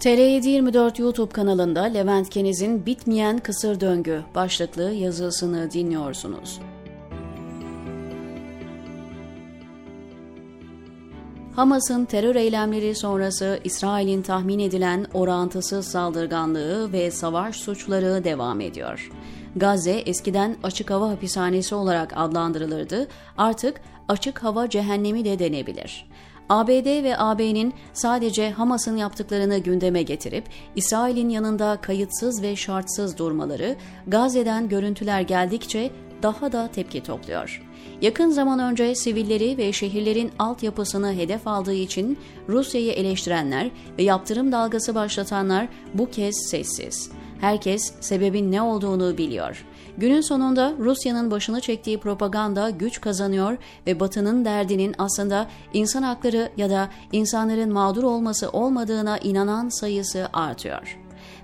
TR724 YouTube kanalında Levent Keniz'in Bitmeyen Kısır Döngü başlıklı yazısını dinliyorsunuz. Hamas'ın terör eylemleri sonrası İsrail'in tahmin edilen orantısız saldırganlığı ve savaş suçları devam ediyor. Gazze eskiden açık hava hapishanesi olarak adlandırılırdı, artık açık hava cehennemi de denebilir. ABD ve AB'nin sadece Hamas'ın yaptıklarını gündeme getirip İsrail'in yanında kayıtsız ve şartsız durmaları Gazze'den görüntüler geldikçe daha da tepki topluyor. Yakın zaman önce sivilleri ve şehirlerin altyapısını hedef aldığı için Rusya'yı eleştirenler ve yaptırım dalgası başlatanlar bu kez sessiz. Herkes sebebin ne olduğunu biliyor. Günün sonunda Rusya'nın başını çektiği propaganda güç kazanıyor ve Batı'nın derdinin aslında insan hakları ya da insanların mağdur olması olmadığına inanan sayısı artıyor.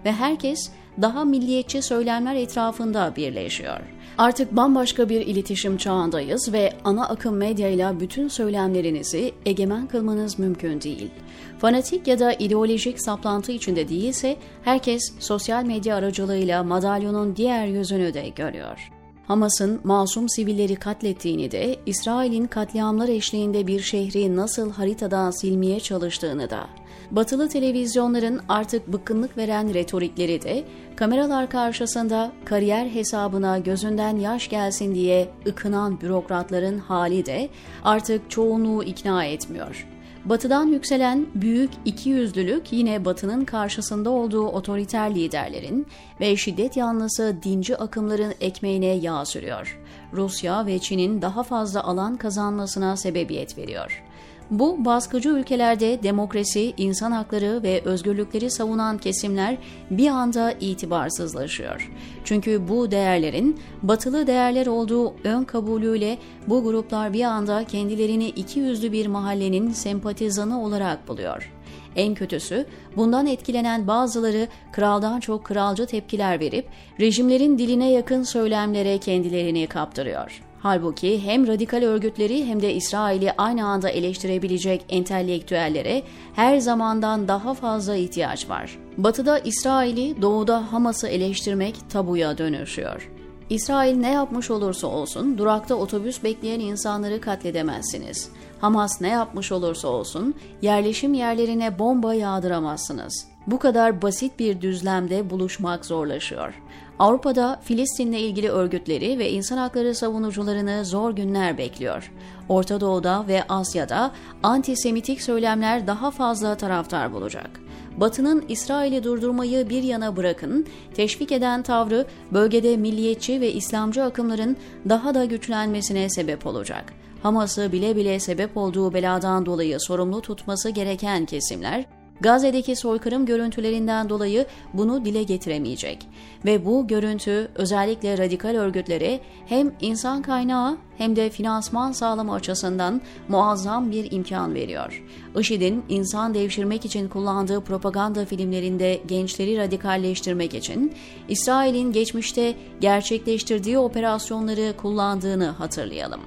Ve herkes daha milliyetçi söylemler etrafında birleşiyor. Artık bambaşka bir iletişim çağındayız ve ana akım medyayla bütün söylemlerinizi egemen kılmanız mümkün değil. Fanatik ya da ideolojik saplantı içinde değilse herkes sosyal medya aracılığıyla madalyonun diğer yüzünü de görüyor. Hamas'ın masum sivilleri katlettiğini de, İsrail'in katliamlar eşliğinde bir şehri nasıl haritadan silmeye çalıştığını da, batılı televizyonların artık bıkkınlık veren retorikleri de, kameralar karşısında kariyer hesabına gözünden yaş gelsin diye ıkınan bürokratların hali de artık çoğunluğu ikna etmiyor. Batıdan yükselen büyük ikiyüzlülük yine Batı'nın karşısında olduğu otoriter liderlerin ve şiddet yanlısı dinci akımların ekmeğine yağ sürüyor. Rusya ve Çin'in daha fazla alan kazanmasına sebebiyet veriyor. Bu baskıcı ülkelerde demokrasi, insan hakları ve özgürlükleri savunan kesimler bir anda itibarsızlaşıyor. Çünkü bu değerlerin batılı değerler olduğu ön kabulüyle bu gruplar bir anda kendilerini iki yüzlü bir mahallenin sempatizanı olarak buluyor. En kötüsü bundan etkilenen bazıları kraldan çok kralcı tepkiler verip rejimlerin diline yakın söylemlere kendilerini kaptırıyor. Halbuki hem radikal örgütleri hem de İsrail'i aynı anda eleştirebilecek entelektüellere her zamandan daha fazla ihtiyaç var. Batı'da İsrail'i, doğuda Hamas'ı eleştirmek tabuya dönüşüyor. İsrail ne yapmış olursa olsun durakta otobüs bekleyen insanları katledemezsiniz. Hamas ne yapmış olursa olsun yerleşim yerlerine bomba yağdıramazsınız. Bu kadar basit bir düzlemde buluşmak zorlaşıyor. Avrupa'da Filistin'le ilgili örgütleri ve insan hakları savunucularını zor günler bekliyor. Orta Doğu'da ve Asya'da antisemitik söylemler daha fazla taraftar bulacak. Batı'nın İsrail'i durdurmayı bir yana bırakın, teşvik eden tavrı bölgede milliyetçi ve İslamcı akımların daha da güçlenmesine sebep olacak. Hamas'ı bile bile sebep olduğu beladan dolayı sorumlu tutması gereken kesimler, Gazze'deki soykırım görüntülerinden dolayı bunu dile getiremeyecek ve bu görüntü özellikle radikal örgütlere hem insan kaynağı hem de finansman sağlama açısından muazzam bir imkan veriyor. IŞİD'in insan devşirmek için kullandığı propaganda filmlerinde gençleri radikalleştirmek için İsrail'in geçmişte gerçekleştirdiği operasyonları kullandığını hatırlayalım.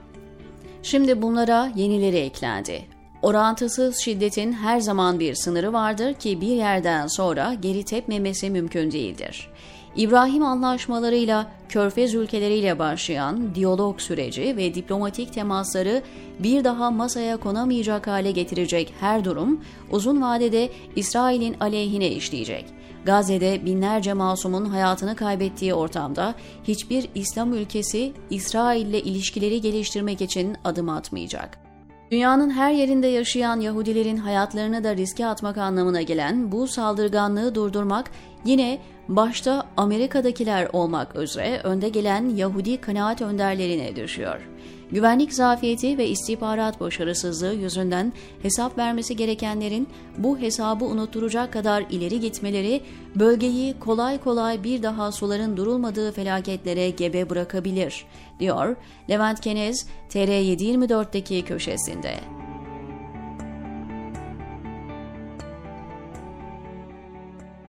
Şimdi bunlara yenileri eklendi. Orantısız şiddetin her zaman bir sınırı vardır ki bir yerden sonra geri tepmemesi mümkün değildir. İbrahim anlaşmalarıyla Körfez ülkeleriyle başlayan diyalog süreci ve diplomatik temasları bir daha masaya konamayacak hale getirecek her durum uzun vadede İsrail'in aleyhine işleyecek. Gazze'de binlerce masumun hayatını kaybettiği ortamda hiçbir İslam ülkesi İsrail ile ilişkileri geliştirmek için adım atmayacak. Dünyanın her yerinde yaşayan Yahudilerin hayatlarını da riske atmak anlamına gelen bu saldırganlığı durdurmak yine başta Amerika'dakiler olmak üzere önde gelen Yahudi kanaat önderlerine düşüyor. Güvenlik zafiyeti ve istihbarat başarısızlığı yüzünden hesap vermesi gerekenlerin bu hesabı unutturacak kadar ileri gitmeleri bölgeyi kolay kolay bir daha suların durulmadığı felaketlere gebe bırakabilir, diyor Levent Kenez TR724'deki köşesinde.